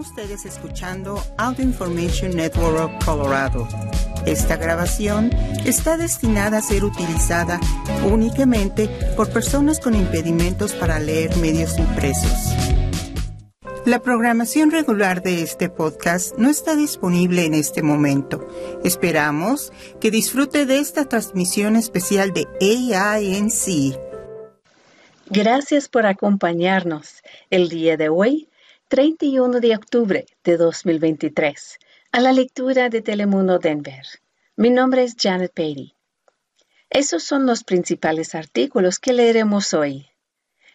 ustedes escuchando Audio Information Network Colorado. Esta grabación está destinada a ser utilizada únicamente por personas con impedimentos para leer medios impresos. La programación regular de este podcast no está disponible en este momento. Esperamos que disfrute de esta transmisión especial de AINC. Gracias por acompañarnos el día de hoy 31 de octubre de 2023, a la lectura de Telemundo Denver. Mi nombre es Janet Patey. Esos son los principales artículos que leeremos hoy.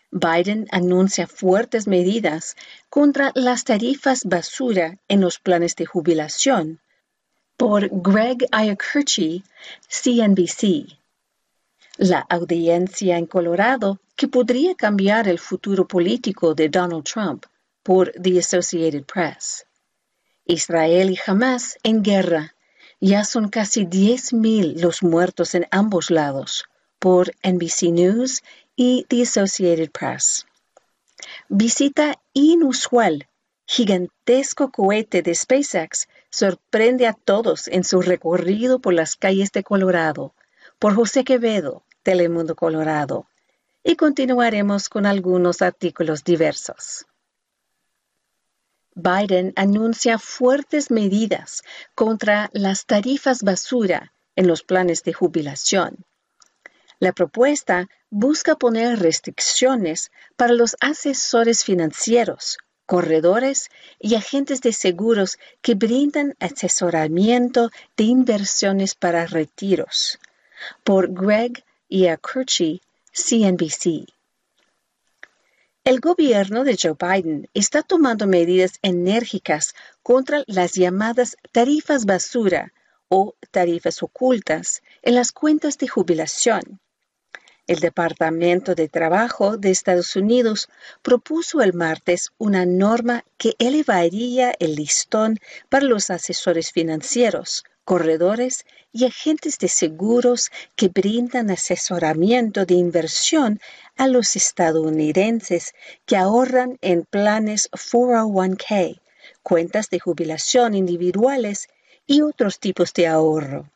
Biden anuncia fuertes medidas contra las tarifas basura en los planes de jubilación. Por Greg Iacurchi, CNBC. La audiencia en Colorado que podría cambiar el futuro político de Donald Trump por The Associated Press. Israel y Hamas en guerra. Ya son casi 10.000 los muertos en ambos lados, por NBC News y The Associated Press. Visita inusual. Gigantesco cohete de SpaceX sorprende a todos en su recorrido por las calles de Colorado. Por José Quevedo, Telemundo Colorado. Y continuaremos con algunos artículos diversos. Biden anuncia fuertes medidas contra las tarifas basura en los planes de jubilación. La propuesta busca poner restricciones para los asesores financieros, corredores y agentes de seguros que brindan asesoramiento de inversiones para retiros. Por Greg Iacurchi, CNBC. El gobierno de Joe Biden está tomando medidas enérgicas contra las llamadas tarifas basura o tarifas ocultas en las cuentas de jubilación. El Departamento de Trabajo de Estados Unidos propuso el martes una norma que elevaría el listón para los asesores financieros, corredores y agentes de seguros que brindan asesoramiento de inversión a los estadounidenses que ahorran en planes 401k, cuentas de jubilación individuales y otros tipos de ahorro.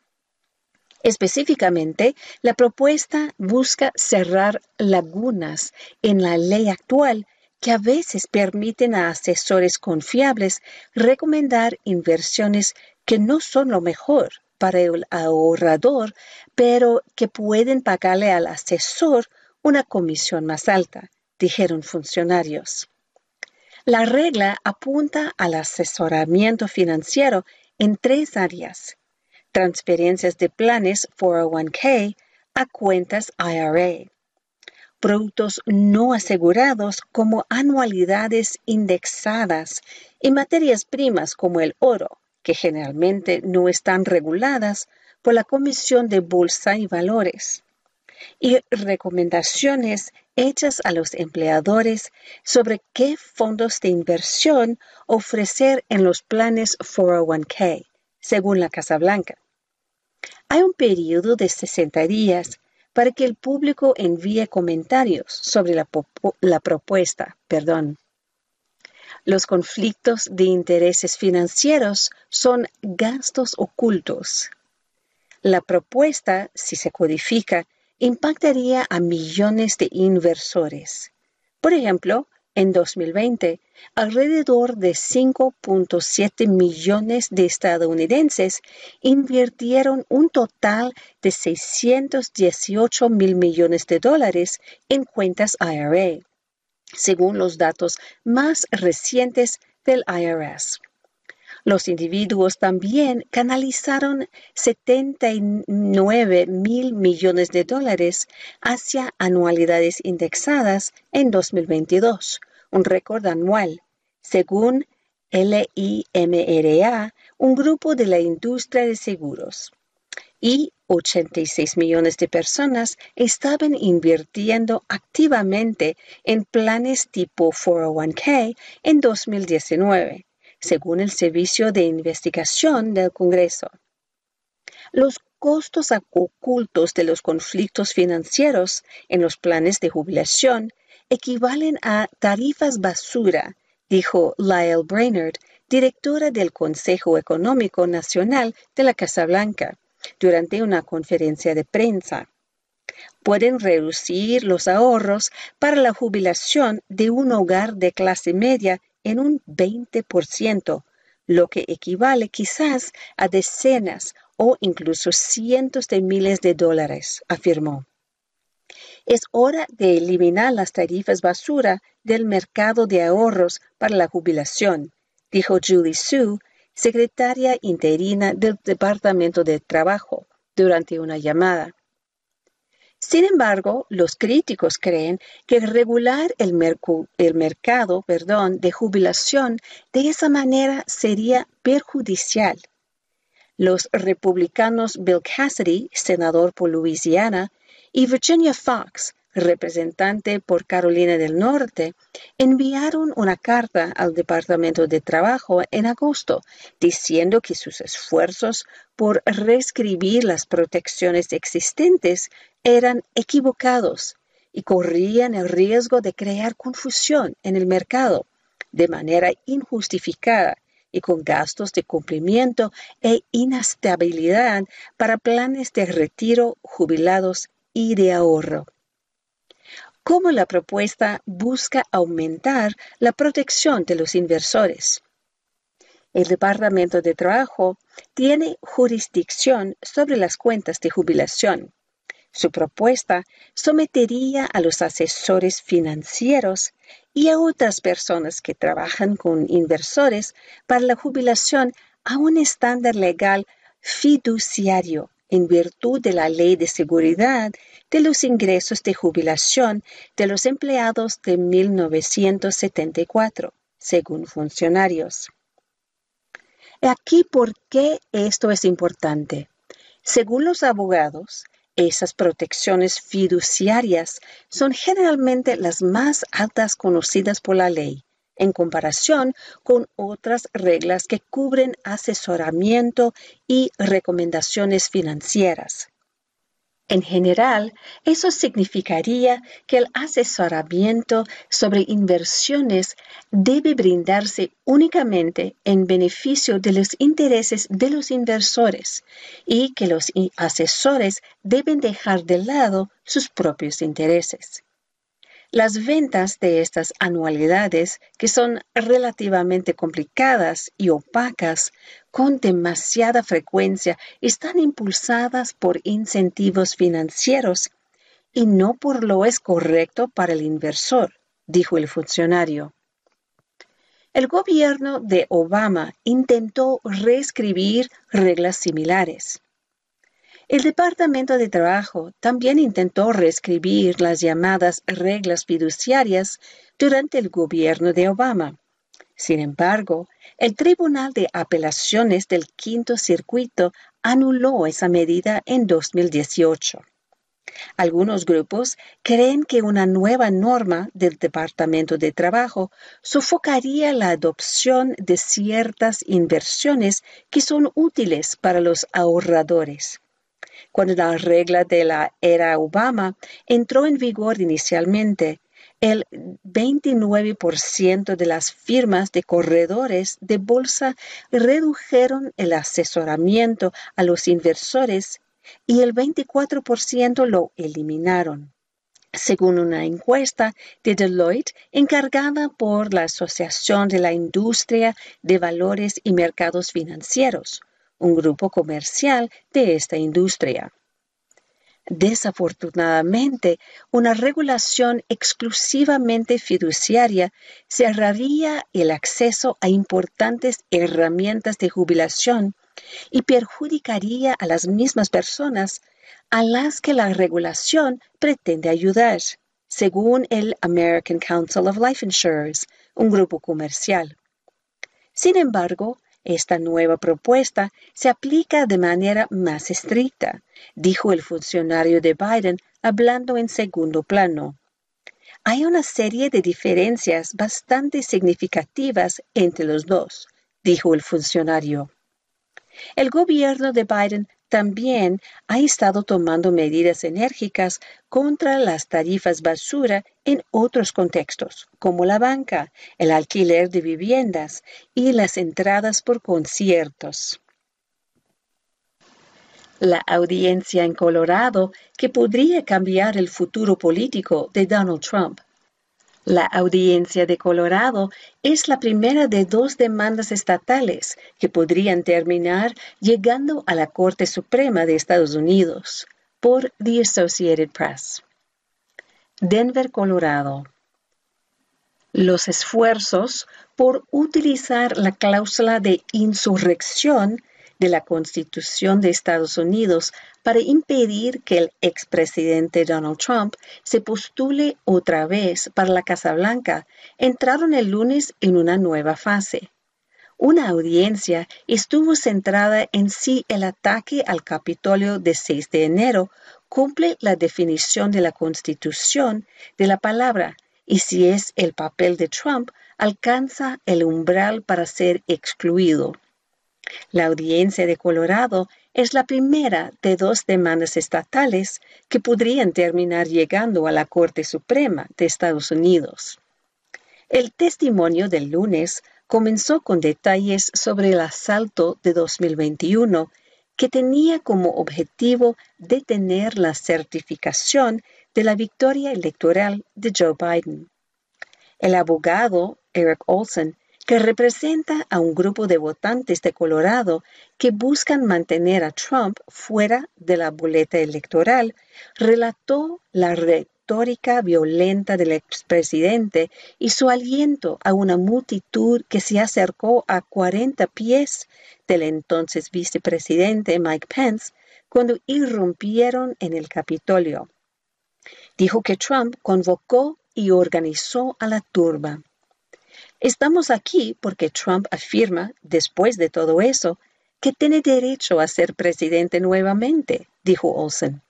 Específicamente, la propuesta busca cerrar lagunas en la ley actual que a veces permiten a asesores confiables recomendar inversiones que no son lo mejor para el ahorrador, pero que pueden pagarle al asesor una comisión más alta, dijeron funcionarios. La regla apunta al asesoramiento financiero en tres áreas. Transferencias de planes 401k a cuentas IRA. Productos no asegurados como anualidades indexadas y materias primas como el oro, que generalmente no están reguladas por la Comisión de Bolsa y Valores, y recomendaciones hechas a los empleadores sobre qué fondos de inversión ofrecer en los planes 401k, según la Casa Blanca. Hay un periodo de 60 días para que el público envíe comentarios sobre la, la propuesta. Perdón. Los conflictos de intereses financieros son gastos ocultos. La propuesta, si se codifica, impactaría a millones de inversores. Por ejemplo, en 2020, alrededor de 5.7 millones de estadounidenses invirtieron un total de 618 mil millones de dólares en cuentas IRA según los datos más recientes del IRS. Los individuos también canalizaron 79 mil millones de dólares hacia anualidades indexadas en 2022, un récord anual, según LIMRA, un grupo de la industria de seguros. Y 86 millones de personas estaban invirtiendo activamente en planes tipo 401k en 2019, según el Servicio de Investigación del Congreso. Los costos ocultos de los conflictos financieros en los planes de jubilación equivalen a tarifas basura dijo Lyle Brainerd, directora del Consejo Económico Nacional de la Casa Blanca, durante una conferencia de prensa. Pueden reducir los ahorros para la jubilación de un hogar de clase media en un 20%, lo que equivale quizás a decenas o incluso cientos de miles de dólares, afirmó. Es hora de eliminar las tarifas basura del mercado de ahorros para la jubilación, dijo Julie Sue, secretaria interina del Departamento de Trabajo, durante una llamada. Sin embargo, los críticos creen que regular el, mercado de jubilación de esa manera sería perjudicial. Los republicanos Bill Cassidy, senador por Louisiana, y Virginia Fox, representante por Carolina del Norte, enviaron una carta al Departamento de Trabajo en agosto diciendo que sus esfuerzos por reescribir las protecciones existentes eran equivocados y corrían el riesgo de crear confusión en el mercado de manera injustificada y con gastos de cumplimiento e inestabilidad para planes de retiro, jubilados y de ahorro cómo la propuesta busca aumentar la protección de los inversores. El Departamento de Trabajo tiene jurisdicción sobre las cuentas de jubilación. Su propuesta sometería a los asesores financieros y a otras personas que trabajan con inversores para la jubilación a un estándar legal fiduciario en virtud de la Ley de Seguridad de los Ingresos de Jubilación de los Empleados de 1974, según funcionarios. Aquí por qué esto es importante. Según los abogados, esas protecciones fiduciarias son generalmente las más altas conocidas por la ley en comparación con otras reglas que cubren asesoramiento y recomendaciones financieras. En general, eso significaría que el asesoramiento sobre inversiones debe brindarse únicamente en beneficio de los intereses de los inversores y que los asesores deben dejar de lado sus propios intereses. Las ventas de estas anualidades, que son relativamente complicadas y opacas, con demasiada frecuencia, están impulsadas por incentivos financieros y no por lo es correcto para el inversor, dijo el funcionario. El gobierno de Obama intentó reescribir reglas similares. El Departamento de Trabajo también intentó reescribir las llamadas reglas fiduciarias durante el gobierno de Obama. Sin embargo, el Tribunal de Apelaciones del Quinto Circuito anuló esa medida en 2018. Algunos grupos creen que una nueva norma del Departamento de Trabajo sofocaría la adopción de ciertas inversiones que son útiles para los ahorradores. Cuando la regla de la era Obama entró en vigor inicialmente, el 29% de las firmas de corredores de bolsa redujeron el asesoramiento a los inversores y el 24% lo eliminaron. Según una encuesta de Deloitte encargada por la Asociación de la Industria de Valores y Mercados Financieros, un grupo comercial de esta industria. Desafortunadamente, una regulación exclusivamente fiduciaria cerraría el acceso a importantes herramientas de jubilación y perjudicaría a las mismas personas a las que la regulación pretende ayudar, según el American Council of Life Insurers, un grupo comercial. Sin embargo, esta nueva propuesta se aplica de manera más estricta, dijo el funcionario de Biden hablando en segundo plano. Hay una serie de diferencias bastante significativas entre los dos, dijo el funcionario. El gobierno de Biden también ha estado tomando medidas enérgicas contra las tarifas basura en otros contextos, como la banca, el alquiler de viviendas y las entradas por conciertos. La audiencia en Colorado que podría cambiar el futuro político de Donald Trump la audiencia de Colorado es la primera de dos demandas estatales que podrían terminar llegando a la Corte Suprema de Estados Unidos por The Associated Press. Denver, Colorado. Los esfuerzos por utilizar la cláusula de insurrección de la Constitución de Estados Unidos para impedir que el expresidente Donald Trump se postule otra vez para la Casa Blanca entraron el lunes en una nueva fase. Una audiencia estuvo centrada en si el ataque al Capitolio de 6 de enero cumple la definición de la Constitución de la palabra y si es el papel de Trump alcanza el umbral para ser excluido. La audiencia de Colorado es la primera de dos demandas estatales que podrían terminar llegando a la Corte Suprema de Estados Unidos. El testimonio del lunes comenzó con detalles sobre el asalto de 2021 que tenía como objetivo detener la certificación de la victoria electoral de Joe Biden. El abogado Eric Olson que representa a un grupo de votantes de Colorado que buscan mantener a Trump fuera de la boleta electoral, relató la retórica violenta del expresidente y su aliento a una multitud que se acercó a 40 pies del entonces vicepresidente Mike Pence cuando irrumpieron en el Capitolio. Dijo que Trump convocó y organizó a la turba. Estamos aquí porque Trump afirma, después de todo eso, que tiene derecho a ser presidente nuevamente, dijo Olsen.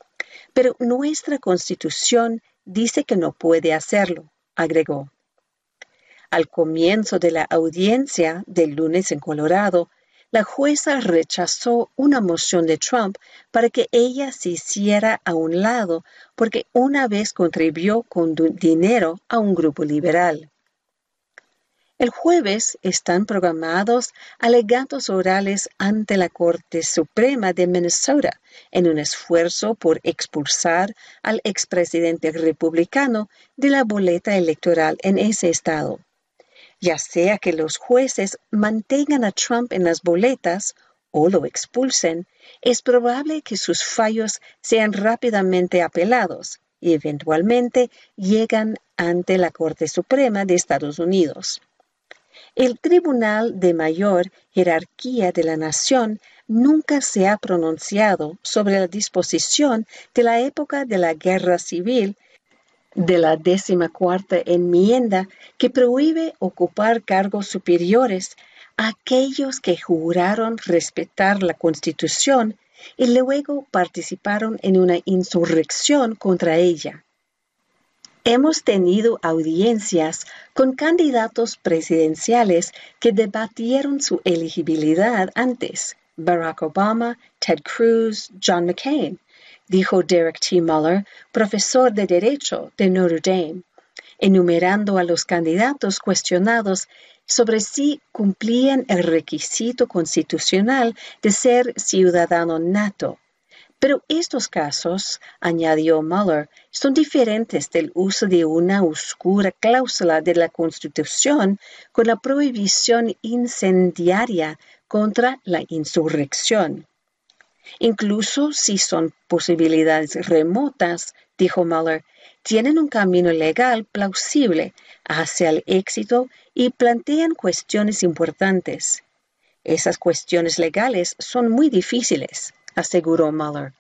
Pero nuestra constitución dice que no puede hacerlo, agregó. Al comienzo de la audiencia del lunes en Colorado, la jueza rechazó una moción de Trump para que ella se hiciera a un lado porque una vez contribuyó con dinero a un grupo liberal. El jueves están programados alegatos orales ante la Corte Suprema de Minnesota en un esfuerzo por expulsar al expresidente republicano de la boleta electoral en ese estado. Ya sea que los jueces mantengan a Trump en las boletas o lo expulsen, es probable que sus fallos sean rápidamente apelados y eventualmente llegan ante la Corte Suprema de Estados Unidos. El Tribunal de Mayor Jerarquía de la Nación nunca se ha pronunciado sobre la disposición de la época de la Guerra Civil de la cuarta enmienda que prohíbe ocupar cargos superiores a aquellos que juraron respetar la Constitución y luego participaron en una insurrección contra ella. Hemos tenido audiencias con candidatos presidenciales que debatieron su elegibilidad antes, Barack Obama, Ted Cruz, John McCain, dijo Derek T. Muller, profesor de Derecho de Notre Dame, enumerando a los candidatos cuestionados sobre si cumplían el requisito constitucional de ser ciudadano nato pero estos casos, añadió Mueller, son diferentes del uso de una oscura cláusula de la Constitución con la prohibición incendiaria contra la insurrección. Incluso si son posibilidades remotas, dijo Mueller, tienen un camino legal plausible hacia el éxito y plantean cuestiones importantes. Esas cuestiones legales son muy difíciles aseguró Mueller.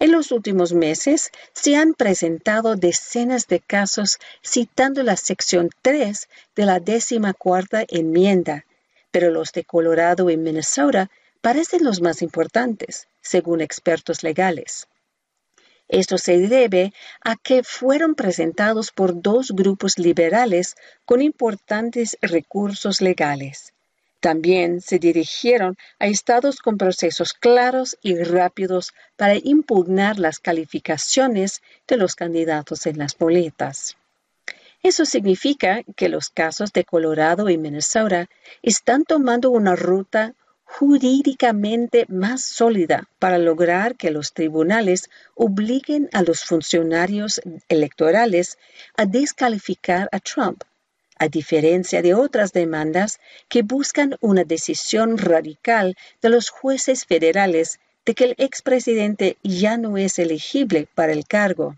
En los últimos meses se han presentado decenas de casos citando la sección 3 de la décima cuarta enmienda, pero los de Colorado y Minnesota parecen los más importantes, según expertos legales. Esto se debe a que fueron presentados por dos grupos liberales con importantes recursos legales También se dirigieron a estados con procesos claros y rápidos para impugnar las calificaciones de los candidatos en las boletas. Eso significa que los casos de Colorado y Minnesota están tomando una ruta jurídicamente más sólida para lograr que los tribunales obliguen a los funcionarios electorales a descalificar a Trump, a diferencia de otras demandas que buscan una decisión radical de los jueces federales de que el expresidente ya no es elegible para el cargo.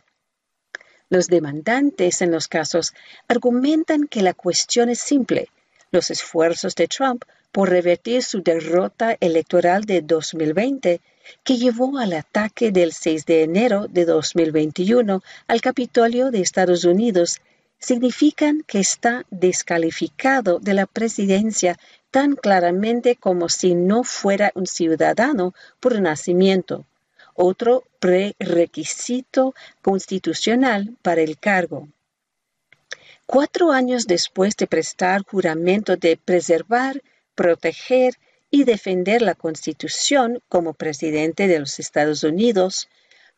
Los demandantes en los casos argumentan que la cuestión es simple. Los esfuerzos de Trump por revertir su derrota electoral de 2020, que llevó al ataque del 6 de enero de 2021 al Capitolio de Estados Unidos, significan que está descalificado de la presidencia tan claramente como si no fuera un ciudadano por nacimiento, otro prerequisito constitucional para el cargo. Cuatro años después de prestar juramento de preservar proteger y defender la Constitución como presidente de los Estados Unidos,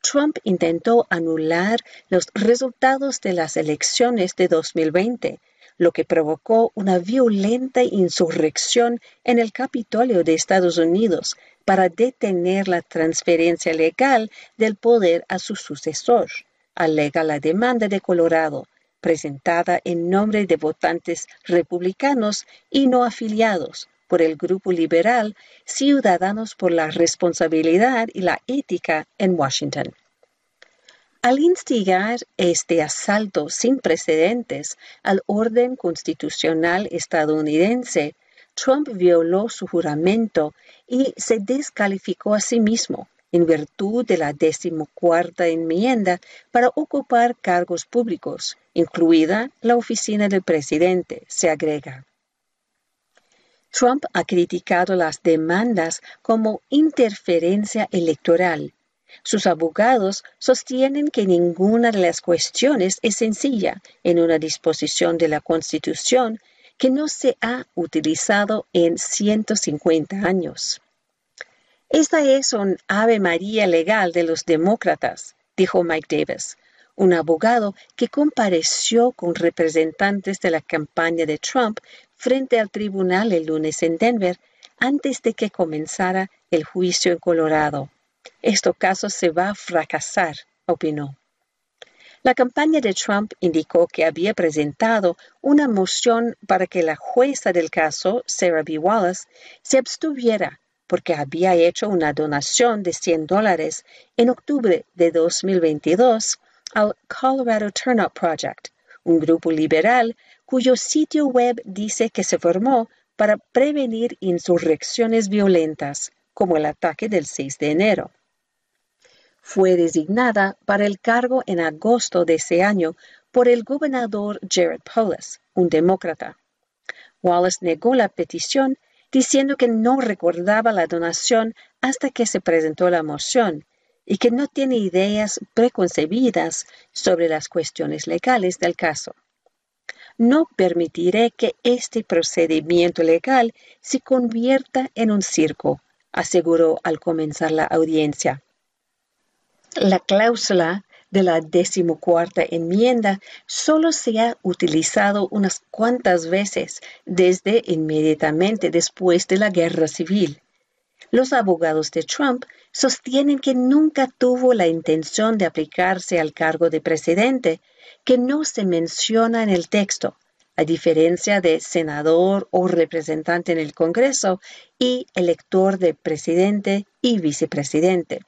Trump intentó anular los resultados de las elecciones de 2020, lo que provocó una violenta insurrección en el Capitolio de Estados Unidos para detener la transferencia legal del poder a su sucesor, alega la demanda de Colorado, presentada en nombre de votantes republicanos y no afiliados, por el grupo liberal Ciudadanos por la Responsabilidad y la Ética en Washington. Al instigar este asalto sin precedentes al orden constitucional estadounidense, Trump violó su juramento y se descalificó a sí mismo en virtud de la decimocuarta enmienda para ocupar cargos públicos, incluida la oficina del presidente, se agrega. Trump ha criticado las demandas como interferencia electoral. Sus abogados sostienen que ninguna de las cuestiones es sencilla en una disposición de la Constitución que no se ha utilizado en 150 años. Esta es un ave maría legal de los demócratas, dijo Mike Davis, un abogado que compareció con representantes de la campaña de Trump frente al tribunal el lunes en Denver antes de que comenzara el juicio en Colorado. Este caso se va a fracasar, opinó. La campaña de Trump indicó que había presentado una moción para que la jueza del caso, Sarah B. Wallace, se abstuviera porque había hecho una donación de 100 dólares en octubre de 2022 al Colorado Turnout Project, un grupo liberal cuyo sitio web dice que se formó para prevenir insurrecciones violentas, como el ataque del 6 de enero. Fue designada para el cargo en agosto de ese año por el gobernador Jared Polis, un demócrata. Wallace negó la petición diciendo que no recordaba la donación hasta que se presentó la moción y que no tiene ideas preconcebidas sobre las cuestiones legales del caso. No permitiré que este procedimiento legal se convierta en un circo, aseguró al comenzar la audiencia. La cláusula de la decimocuarta enmienda solo se ha utilizado unas cuantas veces desde inmediatamente después de la guerra civil. Los abogados de Trump sostienen que nunca tuvo la intención de aplicarse al cargo de presidente, que no se menciona en el texto, a diferencia de senador o representante en el Congreso y elector de presidente y vicepresidente.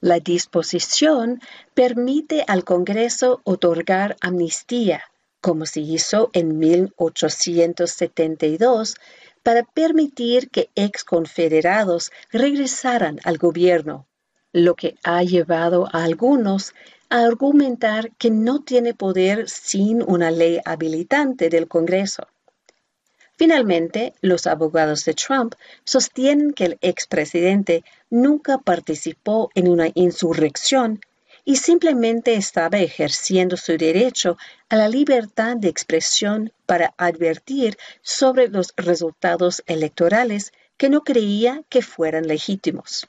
La disposición permite al Congreso otorgar amnistía, como se hizo en 1872, para permitir que ex confederados regresaran al gobierno, lo que ha llevado a algunos a argumentar que no tiene poder sin una ley habilitante del Congreso. Finalmente, los abogados de Trump sostienen que el expresidente nunca participó en una insurrección y simplemente estaba ejerciendo su derecho a la libertad de expresión para advertir sobre los resultados electorales que no creía que fueran legítimos.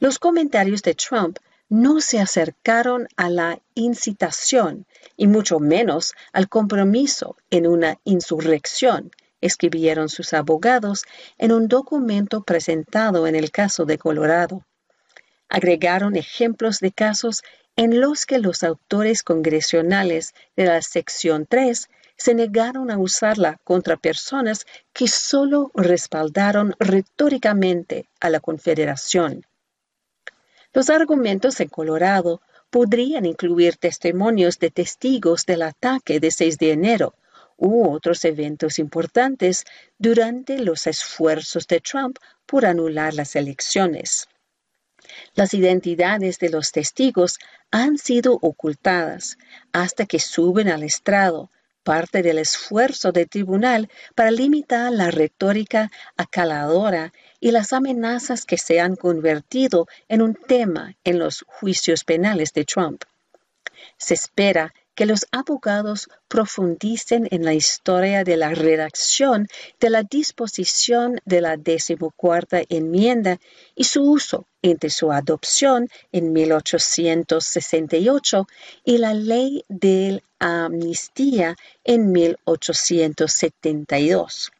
Los comentarios de Trump no se acercaron a la incitación y mucho menos al compromiso en una insurrección, escribieron sus abogados en un documento presentado en el caso de Colorado. Agregaron ejemplos de casos en los que los autores congresionales de la sección 3 se negaron a usarla contra personas que solo respaldaron retóricamente a la Confederación. Los argumentos en Colorado podrían incluir testimonios de testigos del ataque de 6 de enero u otros eventos importantes durante los esfuerzos de Trump por anular las elecciones. Las identidades de los testigos han sido ocultadas hasta que suben al estrado, parte del esfuerzo del tribunal para limitar la retórica acaladora y las amenazas que se han convertido en un tema en los juicios penales de Trump. Se espera que los abogados profundicen en la historia de la redacción de la disposición de la decimocuarta enmienda y su uso entre su adopción en 1868 y la ley de amnistía en 1872.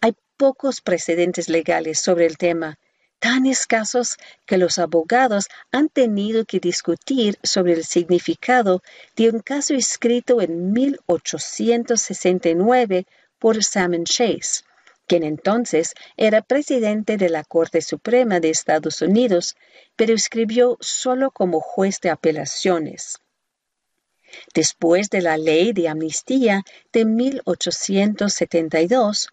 Hay pocos precedentes legales sobre el tema, tan escasos que los abogados han tenido que discutir sobre el significado de un caso escrito en 1869 por Salmon Chase, quien entonces era presidente de la Corte Suprema de Estados Unidos, pero escribió solo como juez de apelaciones. Después de la ley de amnistía de 1872,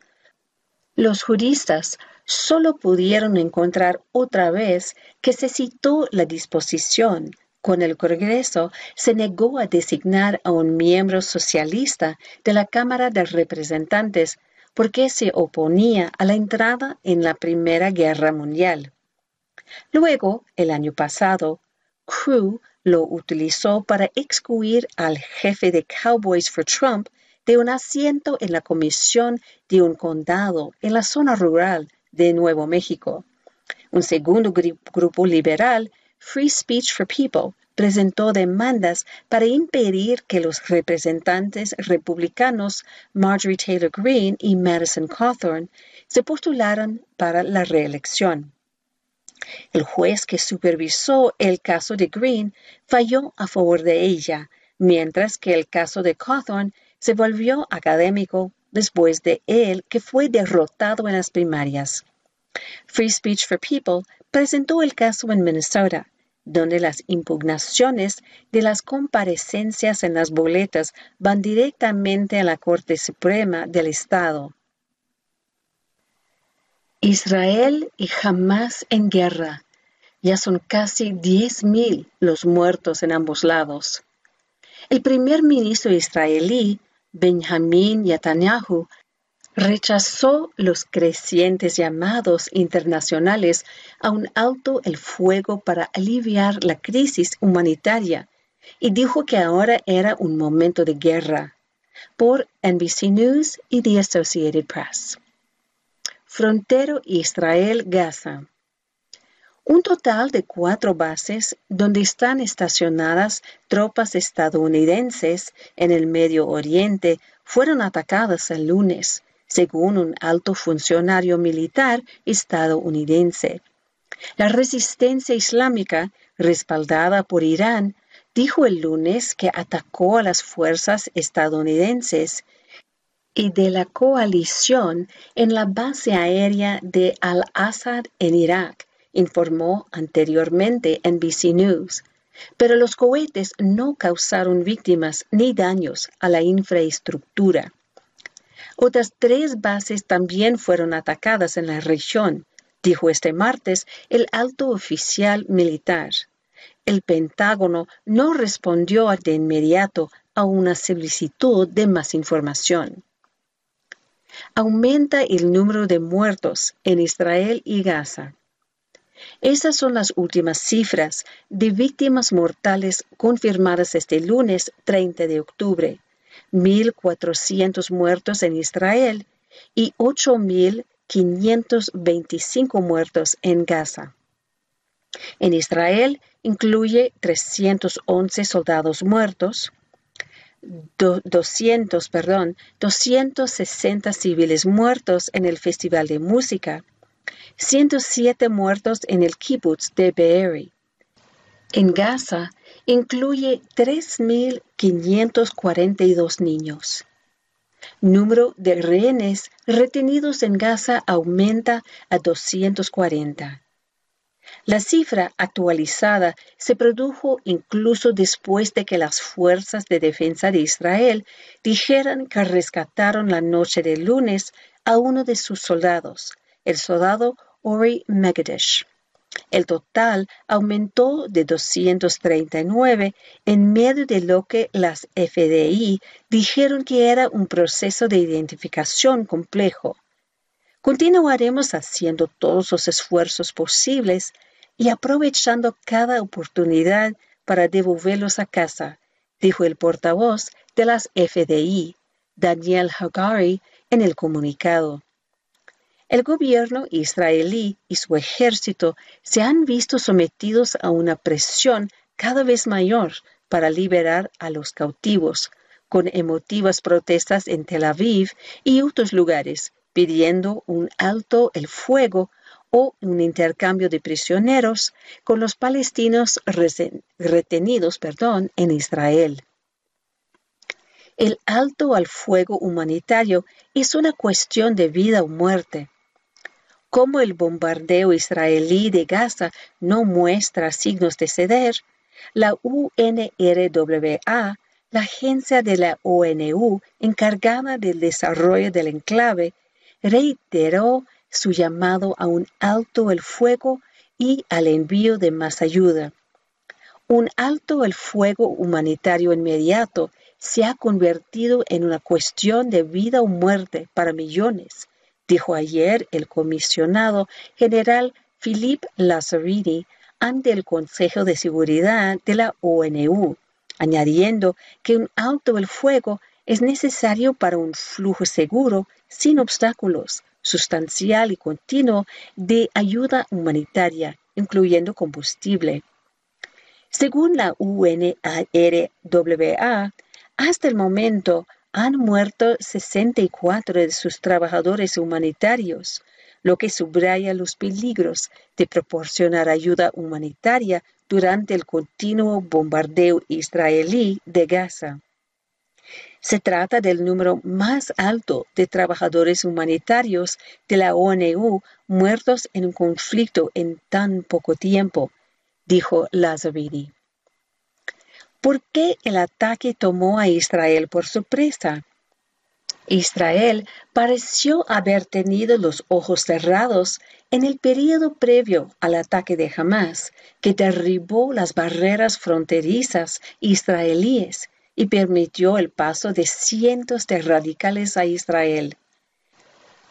los juristas solo pudieron encontrar otra vez que se citó la disposición con el Congreso se negó a designar a un miembro socialista de la Cámara de Representantes porque se oponía a la entrada en la Primera Guerra Mundial. Luego, el año pasado, Crew lo utilizó para excluir al jefe de Cowboys for Trump de un asiento en la comisión de un condado en la zona rural de Nuevo México. Un segundo grupo liberal, Free Speech for People, presentó demandas para impedir que los representantes republicanos Marjorie Taylor Greene y Madison Cawthorn se postularan para la reelección. El juez que supervisó el caso de Greene falló a favor de ella, mientras que el caso de Cawthorn se volvió académico después de él que fue derrotado en las primarias. Free Speech for People presentó el caso en Minnesota, donde las impugnaciones de las comparecencias en las boletas van directamente a la Corte Suprema del Estado. Israel y Hamas en guerra. Ya son casi 10.000 los muertos en ambos lados. El primer ministro israelí Benjamin Netanyahu rechazó los crecientes llamados internacionales a un alto el fuego para aliviar la crisis humanitaria y dijo que ahora era un momento de guerra. Por NBC News y The Associated Press. Frontero Israel-Gaza. Un total de cuatro bases donde están estacionadas tropas estadounidenses en el Medio Oriente fueron atacadas el lunes, según un alto funcionario militar estadounidense. La resistencia islámica, respaldada por Irán, dijo el lunes que atacó a las fuerzas estadounidenses y de la coalición en la base aérea de Al-Assad en Irak informó anteriormente NBC News. Pero los cohetes no causaron víctimas ni daños a la infraestructura. Otras tres bases también fueron atacadas en la región, dijo este martes el alto oficial militar. El Pentágono no respondió de inmediato a una solicitud de más información. Aumenta el número de muertos en Israel y Gaza. Esas son las últimas cifras de víctimas mortales confirmadas este lunes 30 de octubre. 1.400 muertos en Israel y 8.525 muertos en Gaza. En Israel incluye 311 soldados muertos, 200, perdón, 260 civiles muertos en el Festival de Música, 107 muertos en el kibbutz de Be'eri. En Gaza incluye 3.542 niños. Número de rehenes retenidos en Gaza aumenta a 240. La cifra actualizada se produjo incluso después de que las fuerzas de defensa de Israel dijeran que rescataron la noche del lunes a uno de sus soldados, el soldado Ori Megadesh. El total aumentó de 239 en medio de lo que las FDI dijeron que era un proceso de identificación complejo. Continuaremos haciendo todos los esfuerzos posibles y aprovechando cada oportunidad para devolverlos a casa, dijo el portavoz de las FDI, Daniel Hagari, en el comunicado. El gobierno israelí y su ejército se han visto sometidos a una presión cada vez mayor para liberar a los cautivos, con emotivas protestas en Tel Aviv y otros lugares, pidiendo un alto el fuego o un intercambio de prisioneros con los palestinos retenidos perdón, en Israel. El alto al fuego humanitario es una cuestión de vida o muerte. Como el bombardeo israelí de Gaza no muestra signos de ceder, la UNRWA, la agencia de la ONU encargada del desarrollo del enclave, reiteró su llamado a un alto el fuego y al envío de más ayuda. Un alto el fuego humanitario inmediato se ha convertido en una cuestión de vida o muerte para millones, dijo ayer el comisionado general Philippe Lazzarini ante el Consejo de Seguridad de la ONU, añadiendo que un alto el fuego es necesario para un flujo seguro, sin obstáculos, sustancial y continuo de ayuda humanitaria, incluyendo combustible. Según la UNRWA, hasta el momento han muerto 64 de sus trabajadores humanitarios, lo que subraya los peligros de proporcionar ayuda humanitaria durante el continuo bombardeo israelí de Gaza. Se trata del número más alto de trabajadores humanitarios de la ONU muertos en un conflicto en tan poco tiempo, dijo Lazzarini. ¿Por qué el ataque tomó a Israel por sorpresa? Israel pareció haber tenido los ojos cerrados en el periodo previo al ataque de Hamas, que derribó las barreras fronterizas israelíes y permitió el paso de cientos de radicales a Israel.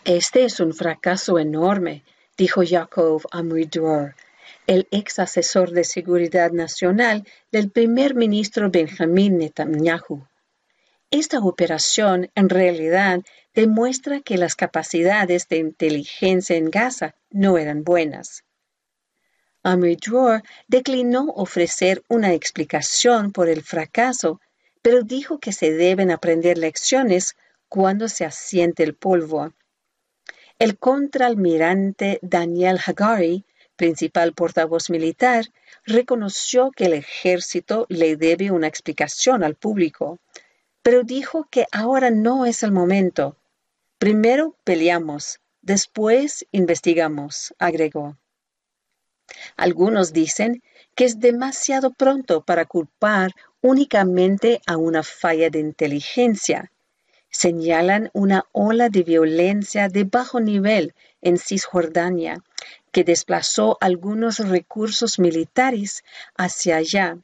Este es un fracaso enorme, dijo Yaakov Amridor, el ex asesor de seguridad nacional del primer ministro Benjamin Netanyahu. Esta operación en realidad demuestra que las capacidades de inteligencia en Gaza no eran buenas. Amridor declinó ofrecer una explicación por el fracaso pero dijo que se deben aprender lecciones cuando se asiente el polvo. El contraalmirante Daniel Hagari, principal portavoz militar, reconoció que el ejército le debe una explicación al público, pero dijo que ahora no es el momento. Primero peleamos, después investigamos, agregó. Algunos dicen que es demasiado pronto para culpar únicamente a una falla de inteligencia. Señalan una ola de violencia de bajo nivel en Cisjordania que desplazó algunos recursos militares hacia allá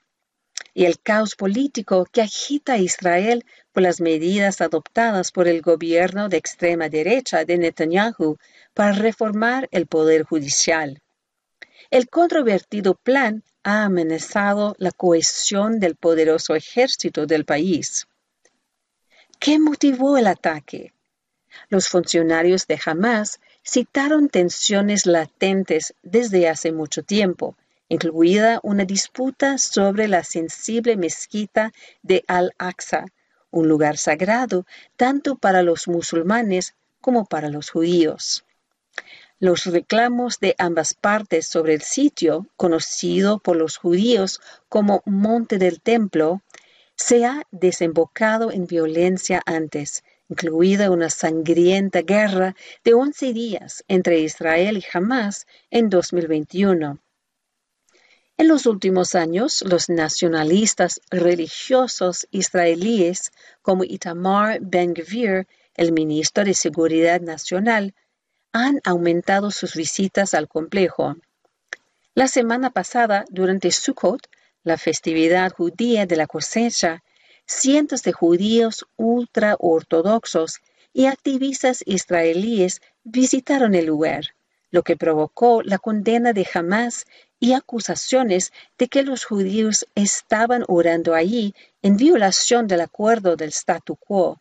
y el caos político que agita a Israel por las medidas adoptadas por el gobierno de extrema derecha de Netanyahu para reformar el poder judicial. el controvertido plan ha amenazado la cohesión del poderoso ejército del país. ¿Qué motivó el ataque? Los funcionarios de Hamas citaron tensiones latentes desde hace mucho tiempo, incluida una disputa sobre la sensible mezquita de Al-Aqsa, un lugar sagrado tanto para los musulmanes como para los judíos. Los reclamos de ambas partes sobre el sitio, conocido por los judíos como Monte del Templo, se ha desembocado en violencia antes, incluida una sangrienta guerra de 11 días entre Israel y Hamas en 2021. En los últimos años, los nacionalistas religiosos israelíes como Itamar Ben-Gvir, el ministro de Seguridad Nacional, han aumentado sus visitas al complejo. La semana pasada, durante Sukkot, la festividad judía de la cosecha, cientos de judíos ultraortodoxos y activistas israelíes visitaron el lugar, lo que provocó la condena de Hamas y acusaciones de que los judíos estaban orando allí en violación del acuerdo del statu quo.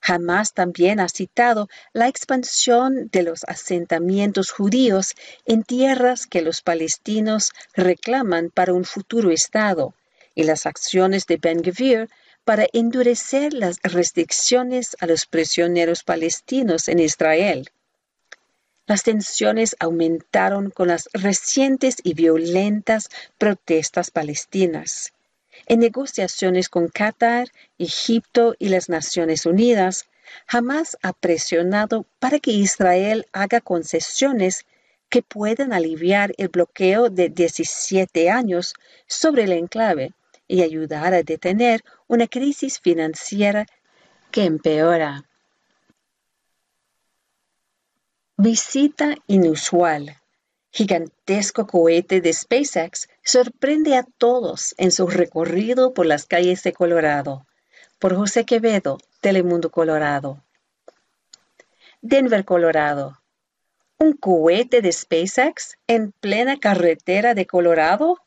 Hamas también ha citado la expansión de los asentamientos judíos en tierras que los palestinos reclaman para un futuro Estado y las acciones de Ben Gvir para endurecer las restricciones a los prisioneros palestinos en Israel. Las tensiones aumentaron con las recientes y violentas protestas palestinas. En negociaciones con Qatar, Egipto y las Naciones Unidas, jamás ha presionado para que Israel haga concesiones que puedan aliviar el bloqueo de 17 años sobre el enclave y ayudar a detener una crisis financiera que empeora. Visita inusual. Gigantesco cohete de SpaceX sorprende a todos en su recorrido por las calles de Colorado. Por José Quevedo, Telemundo Colorado. Denver, Colorado. ¿Un cohete de SpaceX en plena carretera de Colorado?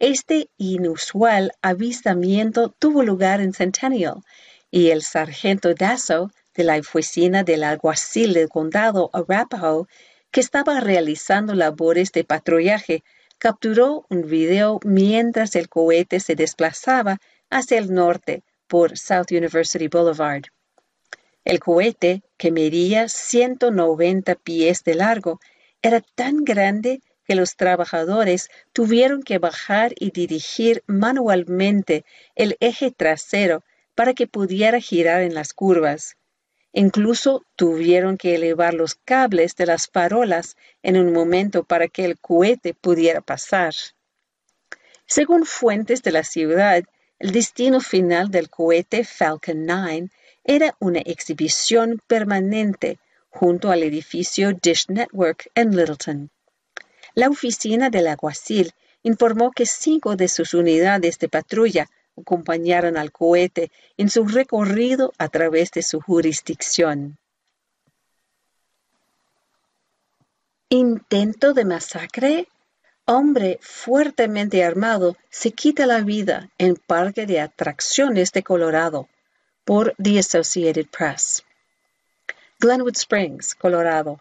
Este inusual avistamiento tuvo lugar en Centennial y el sargento Dasso de la oficina del alguacil del condado Arapahoe, que estaba realizando labores de patrullaje, capturó un video mientras el cohete se desplazaba hacia el norte por South University Boulevard. El cohete, que medía 190 pies de largo, era tan grande que los trabajadores tuvieron que bajar y dirigir manualmente el eje trasero para que pudiera girar en las curvas. Incluso tuvieron que elevar los cables de las farolas en un momento para que el cohete pudiera pasar. Según fuentes de la ciudad, el destino final del cohete Falcon 9 era una exhibición permanente junto al edificio Dish Network en Littleton. La oficina del alguacil informó que cinco de sus unidades de patrulla acompañaron al cohete en su recorrido a través de su jurisdicción. Intento de masacre. Hombre fuertemente armado se quita la vida en parque de atracciones de Colorado por The Associated Press. Glenwood Springs, Colorado.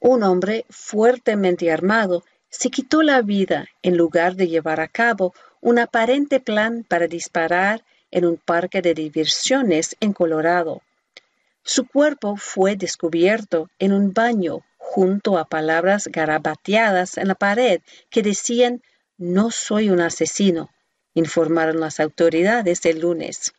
Un hombre fuertemente armado se quitó la vida en lugar de llevar a cabo un aparente plan para disparar en un parque de diversiones en Colorado. Su cuerpo fue descubierto en un baño junto a palabras garabateadas en la pared que decían No soy un asesino, informaron las autoridades el lunes.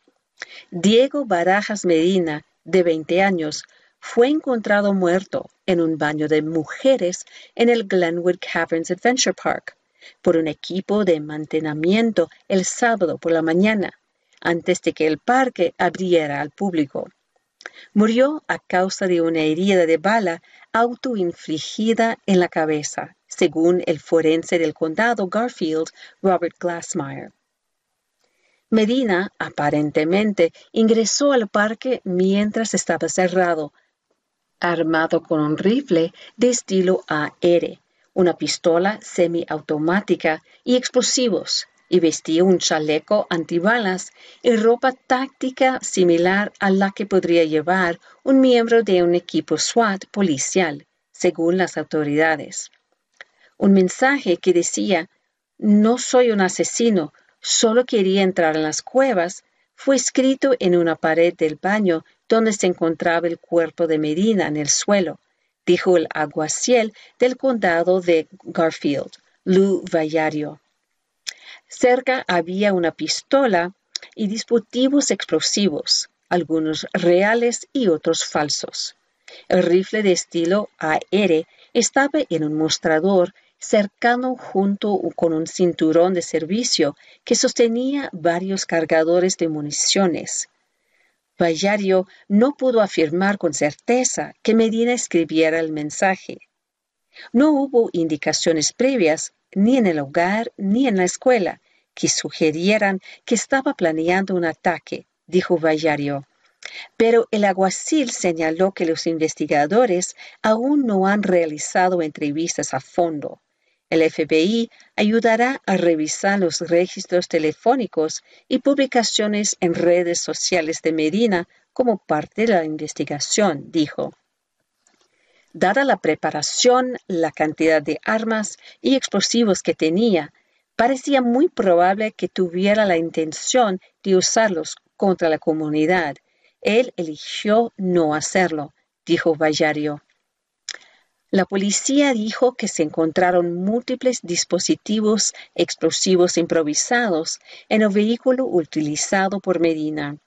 Diego Barajas Medina, de 20 años, fue encontrado muerto en un baño de mujeres en el Glenwood Caverns Adventure Park por un equipo de mantenimiento el sábado por la mañana, antes de que el parque abriera al público. Murió a causa de una herida de bala autoinfligida en la cabeza, según el forense del condado Garfield, Robert Glassmeyer. Medina aparentemente ingresó al parque mientras estaba cerrado, armado con un rifle de estilo AR, una pistola semiautomática y explosivos, y vestía un chaleco antibalas y ropa táctica similar a la que podría llevar un miembro de un equipo SWAT policial, según las autoridades. Un mensaje que decía, no soy un asesino, solo quería entrar en las cuevas, fue escrito en una pared del baño donde se encontraba el cuerpo de Medina en el suelo, dijo el aguaciel del condado de Garfield, Lou Vallario. Cerca había una pistola y dispositivos explosivos, algunos reales y otros falsos. El rifle de estilo AR estaba en un mostrador cercano junto con un cinturón de servicio que sostenía varios cargadores de municiones. Vallario no pudo afirmar con certeza que Medina escribiera el mensaje. No hubo indicaciones previas ni en el hogar ni en la escuela, que sugirieran que estaba planeando un ataque, dijo Vallario. Pero el aguacil señaló que los investigadores aún no han realizado entrevistas a fondo. El FBI ayudará a revisar los registros telefónicos y publicaciones en redes sociales de Medina como parte de la investigación, dijo. Dada la preparación, la cantidad de armas y explosivos que tenía, parecía muy probable que tuviera la intención de usarlos contra la comunidad. Él eligió no hacerlo, dijo Vallario. La policía dijo que se encontraron múltiples dispositivos explosivos improvisados en el vehículo utilizado por Medina.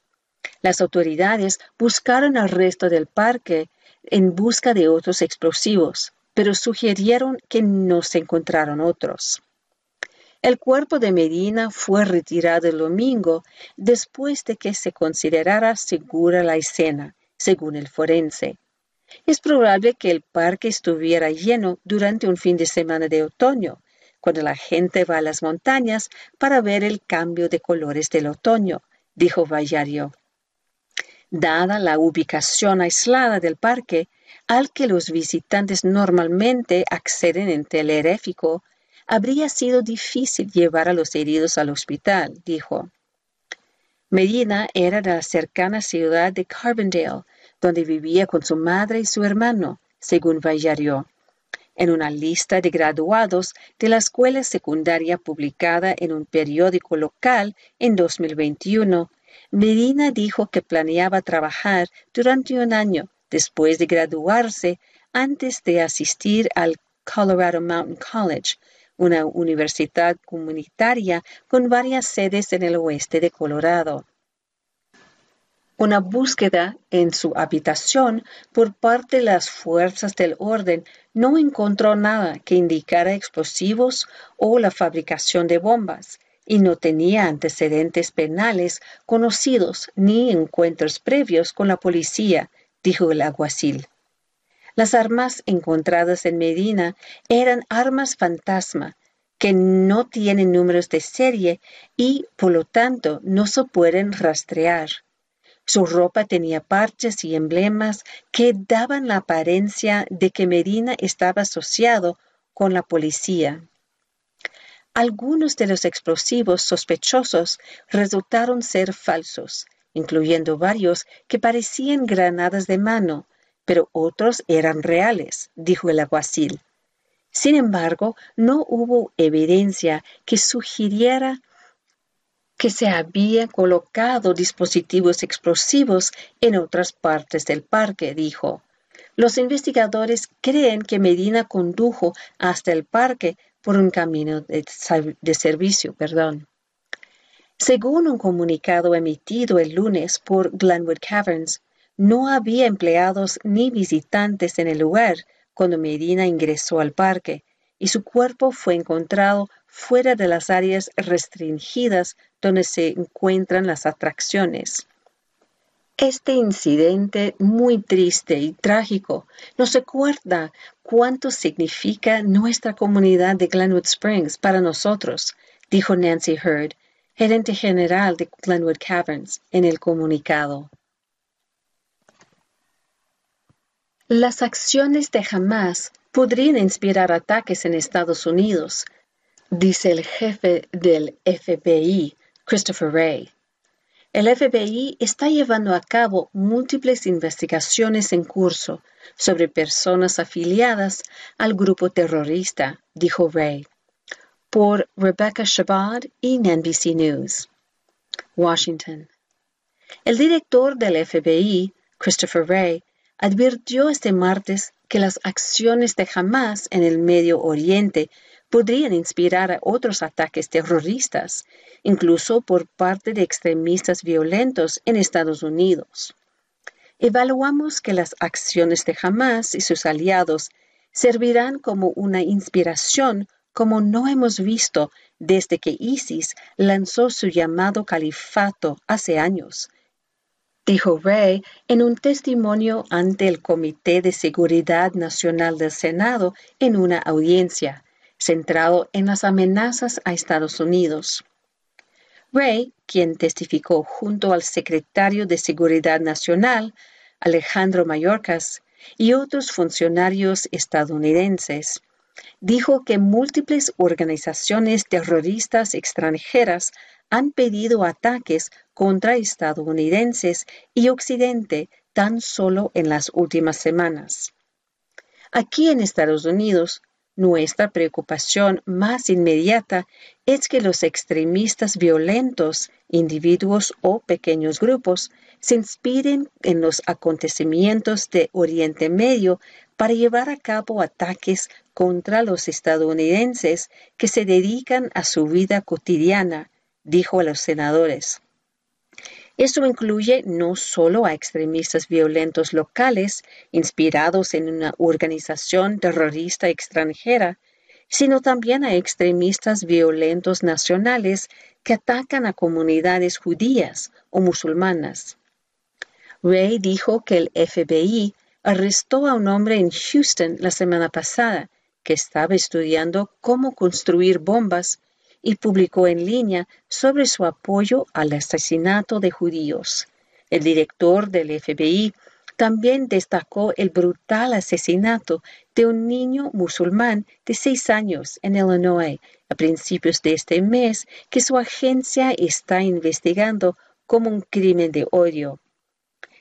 Las autoridades buscaron el resto del parque en busca de otros explosivos, pero sugirieron que no se encontraron otros. El cuerpo de Medina fue retirado el domingo después de que se considerara segura la escena, según el forense. Es probable que el parque estuviera lleno durante un fin de semana de otoño, cuando la gente va a las montañas para ver el cambio de colores del otoño, dijo Vallario. Dada la ubicación aislada del parque, al que los visitantes normalmente acceden en teleréfico, habría sido difícil llevar a los heridos al hospital, dijo. Medina era de la cercana ciudad de Carbondale, donde vivía con su madre y su hermano, según Vallario. En una lista de graduados de la escuela secundaria publicada en un periódico local en 2021, Medina dijo que planeaba trabajar durante un año después de graduarse antes de asistir al Colorado Mountain College, una universidad comunitaria con varias sedes en el oeste de Colorado. Una búsqueda en su habitación por parte de las fuerzas del orden no encontró nada que indicara explosivos o la fabricación de bombas, y no tenía antecedentes penales conocidos ni encuentros previos con la policía, dijo el alguacil. Las armas encontradas en Medina eran armas fantasma que no tienen números de serie y, por lo tanto, no se pueden rastrear. Su ropa tenía parches y emblemas que daban la apariencia de que Medina estaba asociado con la policía. Algunos de los explosivos sospechosos resultaron ser falsos, incluyendo varios que parecían granadas de mano, pero otros eran reales, dijo el alguacil. Sin embargo, no hubo evidencia que sugiriera que se había colocado dispositivos explosivos en otras partes del parque, dijo. Los investigadores creen que Medina condujo hasta el parque por un camino de, servicio. Perdón. Según un comunicado emitido el lunes por Glenwood Caverns, no había empleados ni visitantes en el lugar cuando Medina ingresó al parque y su cuerpo fue encontrado fuera de las áreas restringidas donde se encuentran las atracciones. Este incidente muy triste y trágico nos recuerda cuánto significa nuestra comunidad de Glenwood Springs para nosotros, dijo Nancy Heard, gerente general de Glenwood Caverns, en el comunicado. Las acciones de Hamas podrían inspirar ataques en Estados Unidos, dice el jefe del FBI, Christopher Wray. El FBI está llevando a cabo múltiples investigaciones en curso sobre personas afiliadas al grupo terrorista, dijo Ray, por Rebecca Shabbat y NBC News. Washington. El director del FBI, Christopher Wray, advirtió este martes que las acciones de Hamas en el Medio Oriente podrían inspirar a otros ataques terroristas, incluso por parte de extremistas violentos en Estados Unidos. Evaluamos que las acciones de Hamas y sus aliados servirán como una inspiración como no hemos visto desde que ISIS lanzó su llamado califato hace años, dijo Ray en un testimonio ante el Comité de Seguridad Nacional del Senado en una audiencia, centrado en las amenazas a Estados Unidos. Ray, quien testificó junto al secretario de Seguridad Nacional, Alejandro Mayorkas, y otros funcionarios estadounidenses, dijo que múltiples organizaciones terroristas extranjeras han pedido ataques contra estadounidenses y Occidente tan solo en las últimas semanas. Aquí en Estados Unidos, nuestra preocupación más inmediata es que los extremistas violentos, individuos o pequeños grupos, se inspiren en los acontecimientos de Oriente Medio para llevar a cabo ataques contra los estadounidenses que se dedican a su vida cotidiana, dijo a los senadores. Esto incluye no solo a extremistas violentos locales inspirados en una organización terrorista extranjera, sino también a extremistas violentos nacionales que atacan a comunidades judías o musulmanas. Ray dijo que el FBI arrestó a un hombre en Houston la semana pasada que estaba estudiando cómo construir bombas y publicó en línea sobre su apoyo al asesinato de judíos. El director del FBI también destacó el brutal asesinato de un niño musulmán de seis años en Illinois a principios de este mes que su agencia está investigando como un crimen de odio.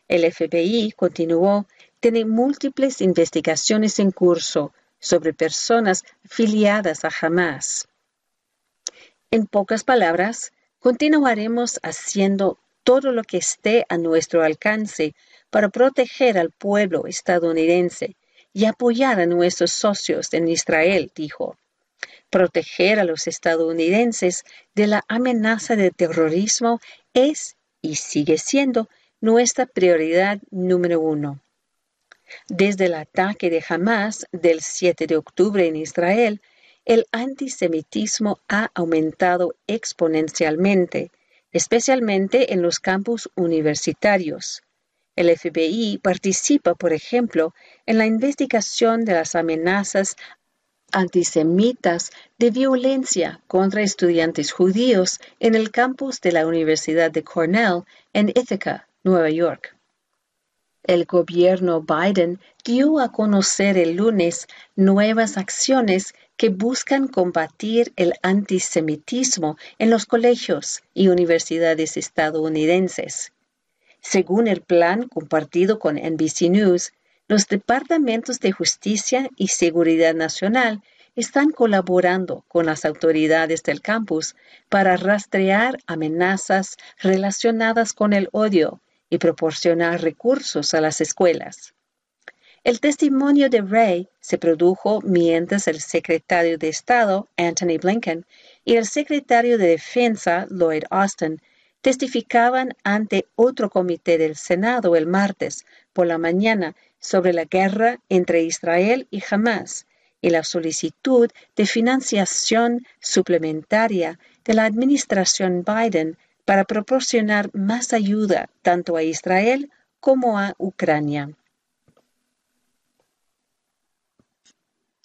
El FBI continuó, tiene múltiples investigaciones en curso sobre personas afiliadas a Hamas. En pocas palabras, continuaremos haciendo todo lo que esté a nuestro alcance para proteger al pueblo estadounidense y apoyar a nuestros socios en Israel, dijo. Proteger a los estadounidenses de la amenaza de terrorismo es y sigue siendo nuestra prioridad número uno. Desde el ataque de Hamas del 7 de octubre en Israel, el antisemitismo ha aumentado exponencialmente, especialmente en los campus universitarios. El FBI participa, por ejemplo, en la investigación de las amenazas antisemitas de violencia contra estudiantes judíos en el campus de la Universidad de Cornell en Ithaca, Nueva York. El gobierno Biden dio a conocer el lunes nuevas acciones que buscan combatir el antisemitismo en los colegios y universidades estadounidenses. Según el plan compartido con NBC News, los departamentos de justicia y seguridad nacional están colaborando con las autoridades del campus para rastrear amenazas relacionadas con el odio y proporcionar recursos a las escuelas. El testimonio de Ray se produjo mientras el secretario de Estado, Anthony Blinken, y el secretario de Defensa, Lloyd Austin, testificaban ante otro comité del Senado el martes por la mañana sobre la guerra entre Israel y Hamas y la solicitud de financiación suplementaria de la administración Biden para proporcionar más ayuda tanto a Israel como a Ucrania.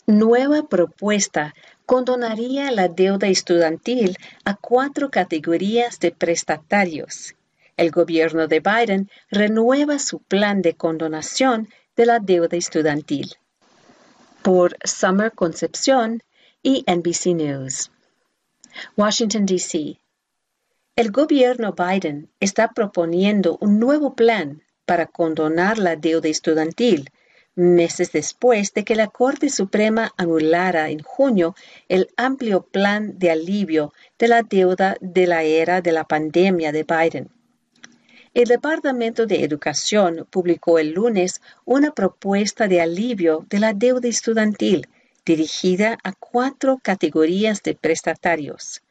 Nueva propuesta condonaría la deuda estudiantil a cuatro categorías de prestatarios. El gobierno de Biden renueva su plan de condonación de la deuda estudiantil. por Summer Concepción y NBC News. Washington, D.C. El gobierno Biden está proponiendo un nuevo plan para condonar la deuda estudiantil, meses después de que la Corte Suprema anulara en junio el amplio plan de alivio de la deuda de la era de la pandemia de Biden. El Departamento de Educación publicó el lunes una propuesta de alivio de la deuda estudiantil dirigida a cuatro categorías de prestatarios.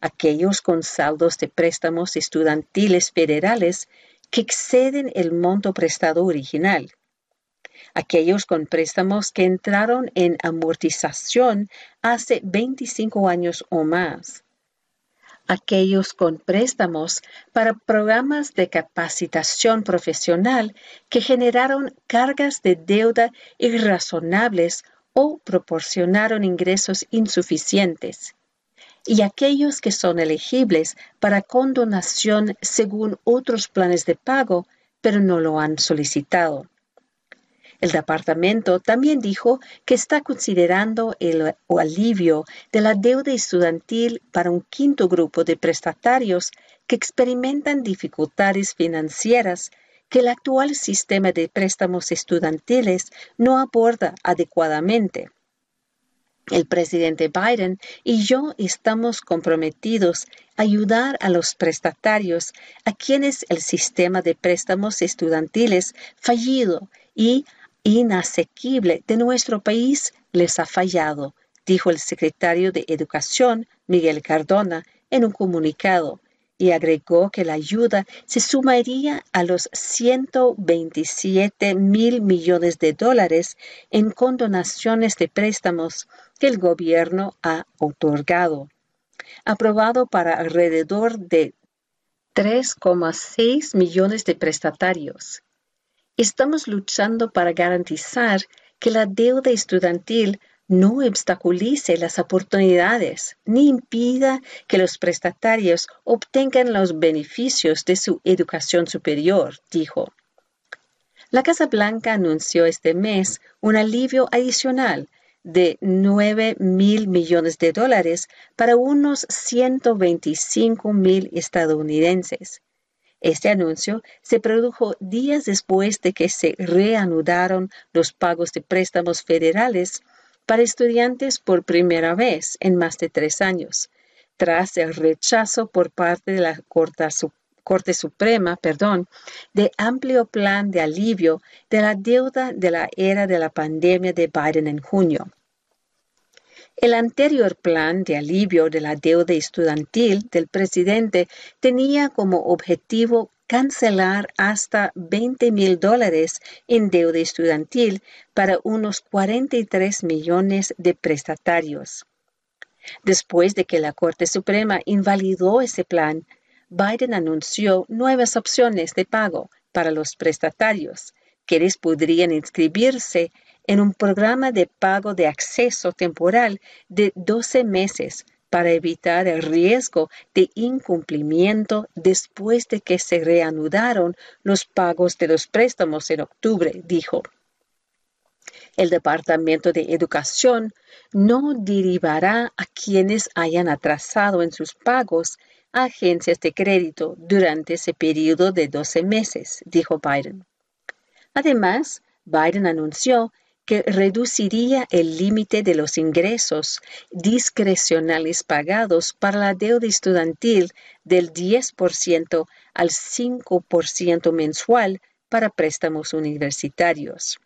Aquellos con saldos de préstamos estudiantiles federales que exceden el monto prestado original. Aquellos con préstamos que entraron en amortización hace 25 años o más aquellos con préstamos para programas de capacitación profesional que generaron cargas de deuda irrazonables o proporcionaron ingresos insuficientes, y aquellos que son elegibles para condonación según otros planes de pago, pero no lo han solicitado. El departamento también dijo que está considerando el alivio de la deuda estudiantil para un quinto grupo de prestatarios que experimentan dificultades financieras que el actual sistema de préstamos estudiantiles no aborda adecuadamente. El presidente Biden y yo estamos comprometidos a ayudar a los prestatarios a quienes el sistema de préstamos estudiantiles fallido y inasequible de nuestro país les ha fallado, dijo el secretario de Educación, Miguel Cardona, en un comunicado, y agregó que la ayuda se sumaría a los 127 mil millones de dólares en condonaciones de préstamos que el gobierno ha otorgado, aprobado para alrededor de 3,6 millones de prestatarios. Estamos luchando para garantizar que la deuda estudiantil no obstaculice las oportunidades ni impida que los prestatarios obtengan los beneficios de su educación superior, dijo. La Casa Blanca anunció este mes un alivio adicional de 9 mil millones de dólares para unos 125 mil estadounidenses este anuncio se produjo días después de que se reanudaron los pagos de préstamos federales para estudiantes por primera vez en más de tres años, tras el rechazo por parte de la Corte, Suprema perdón, de amplio plan de alivio de la deuda de la era de la pandemia de Biden en junio. El anterior plan de alivio de la deuda estudiantil del presidente tenía como objetivo cancelar hasta 20 mil dólares en deuda estudiantil para unos 43 millones de prestatarios. Después de que la Corte Suprema invalidó ese plan, Biden anunció nuevas opciones de pago para los prestatarios, quienes podrían inscribirse en un programa de pago de acceso temporal de 12 meses para evitar el riesgo de incumplimiento después de que se reanudaron los pagos de los préstamos en octubre, dijo. El Departamento de Educación no derivará a quienes hayan atrasado en sus pagos a agencias de crédito durante ese periodo de 12 meses, dijo Biden. Además, Biden anunció que reduciría el límite de los ingresos discrecionales pagados para la deuda estudiantil del 10% al 5% mensual para préstamos universitarios.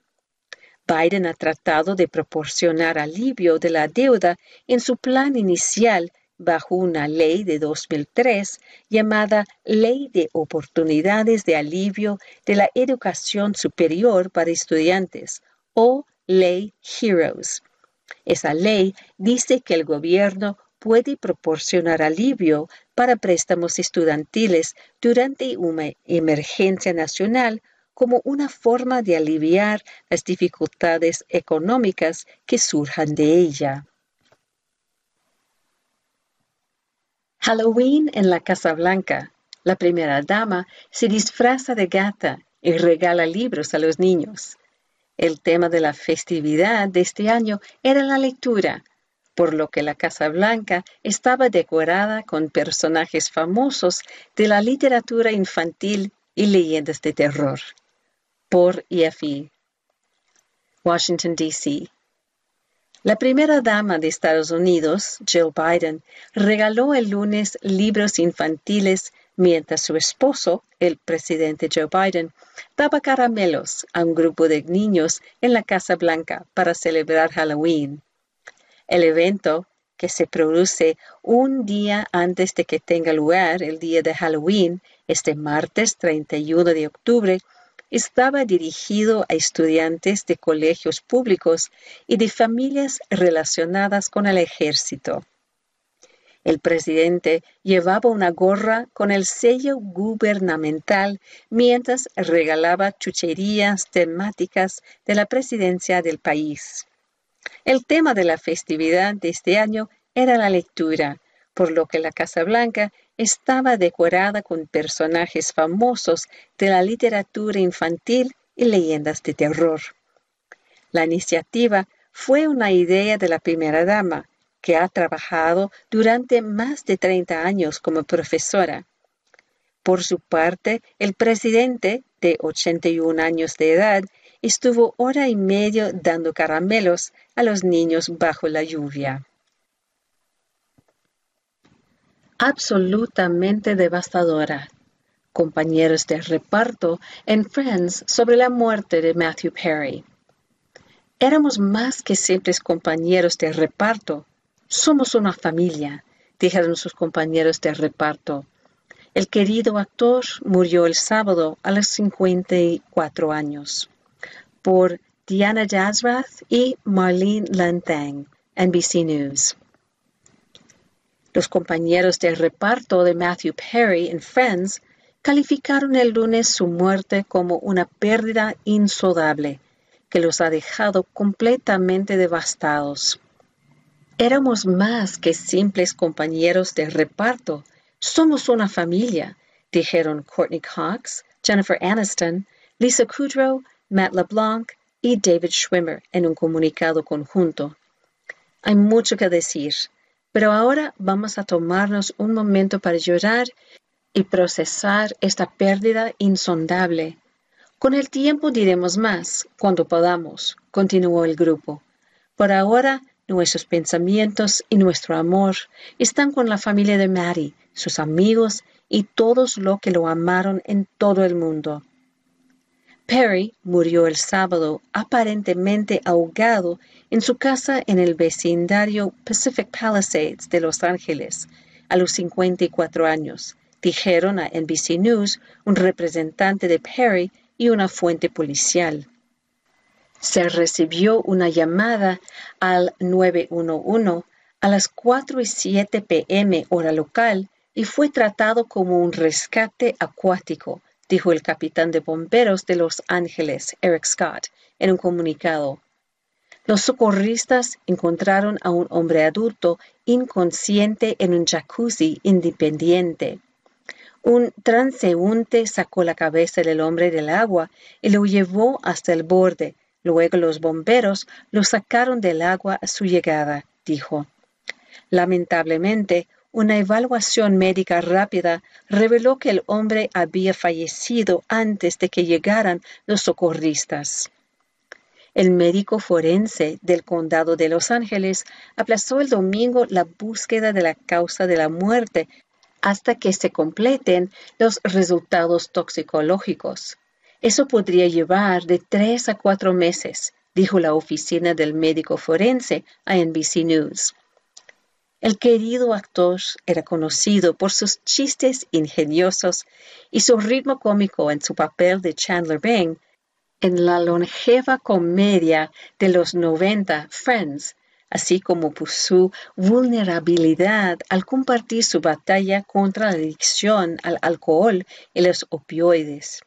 Biden ha tratado de proporcionar alivio de la deuda en su plan inicial bajo una ley de 2003 llamada Ley de Oportunidades de Alivio de la Educación Superior para Estudiantes o Ley Heroes. Esa ley dice que el gobierno puede proporcionar alivio para préstamos estudiantiles durante una emergencia nacional como una forma de aliviar las dificultades económicas que surjan de ella. Halloween en la Casa Blanca. La primera dama se disfraza de gata y regala libros a los niños. El tema de la festividad de este año era la lectura, por lo que la Casa Blanca estaba decorada con personajes famosos de la literatura infantil y leyendas de terror. Por EFE. Washington, D.C. La primera dama de Estados Unidos, Jill Biden, regaló el lunes libros infantiles mientras su esposo, el presidente Joe Biden, daba caramelos a un grupo de niños en la Casa Blanca para celebrar Halloween. El evento, que se produce un día antes de que tenga lugar el día de Halloween, este martes 31 de octubre, estaba dirigido a estudiantes de colegios públicos y de familias relacionadas con el ejército. El presidente llevaba una gorra con el sello gubernamental mientras regalaba chucherías temáticas de la presidencia del país. El tema de la festividad de este año era la lectura, por lo que la Casa Blanca estaba decorada con personajes famosos de la literatura infantil y leyendas de terror. La iniciativa fue una idea de la primera dama, que ha trabajado durante más de 30 años como profesora. Por su parte, el presidente, de 81 años de edad, estuvo hora y media dando caramelos a los niños bajo la lluvia. Absolutamente devastadora. Compañeros de reparto en Friends sobre la muerte de Matthew Perry. Éramos más que simples compañeros de reparto, somos una familia, dijeron sus compañeros de reparto. El querido actor murió el sábado a los 54 años. Por Diana Jazrath y Marlene Lantang, NBC News. Los compañeros de reparto de Matthew Perry en Friends calificaron el lunes su muerte como una pérdida insodable que los ha dejado completamente devastados. Éramos más que simples compañeros de reparto. Somos una familia, dijeron Courtney Cox, Jennifer Aniston, Lisa Kudrow, Matt LeBlanc y David Schwimmer en un comunicado conjunto. Hay mucho que decir, pero ahora vamos a tomarnos un momento para llorar y procesar esta pérdida insondable. Con el tiempo diremos más, cuando podamos, continuó el grupo. Por ahora Nuestros pensamientos y nuestro amor están con la familia de Mary, sus amigos y todos los que lo amaron en todo el mundo. Perry murió el sábado aparentemente ahogado en su casa en el vecindario Pacific Palisades de Los Ángeles a los 54 años, dijeron a NBC News un representante de Perry y una fuente policial se recibió una llamada al 911 a las 4 y 7 pm hora local y fue tratado como un rescate acuático, dijo el capitán de bomberos de Los Ángeles, Eric Scott, en un comunicado. Los socorristas encontraron a un hombre adulto inconsciente en un jacuzzi independiente. Un transeúnte sacó la cabeza del hombre del agua y lo llevó hasta el borde, Luego los bomberos lo sacaron del agua a su llegada, dijo. Lamentablemente, una evaluación médica rápida reveló que el hombre había fallecido antes de que llegaran los socorristas. El médico forense del condado de Los Ángeles aplazó el domingo la búsqueda de la causa de la muerte hasta que se completen los resultados toxicológicos. Eso podría llevar de tres a cuatro meses, dijo la oficina del médico forense a NBC News. El querido actor era conocido por sus chistes ingeniosos y su ritmo cómico en su papel de Chandler Bing en la longeva comedia de los 90 Friends, así como por su vulnerabilidad al compartir su batalla contra la adicción al alcohol y los opioides.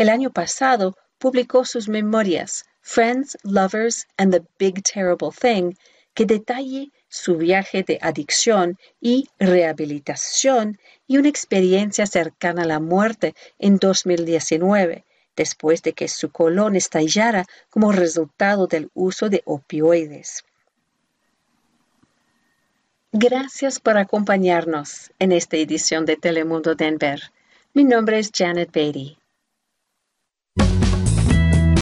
El año pasado publicó sus memorias Friends, Lovers and the Big Terrible Thing, que detalle su viaje de adicción y rehabilitación y una experiencia cercana a la muerte en 2019, después de que su colon estallara como resultado del uso de opioides. Gracias por acompañarnos en esta edición de Telemundo Denver. Mi nombre es Janet Beatty. Thank you.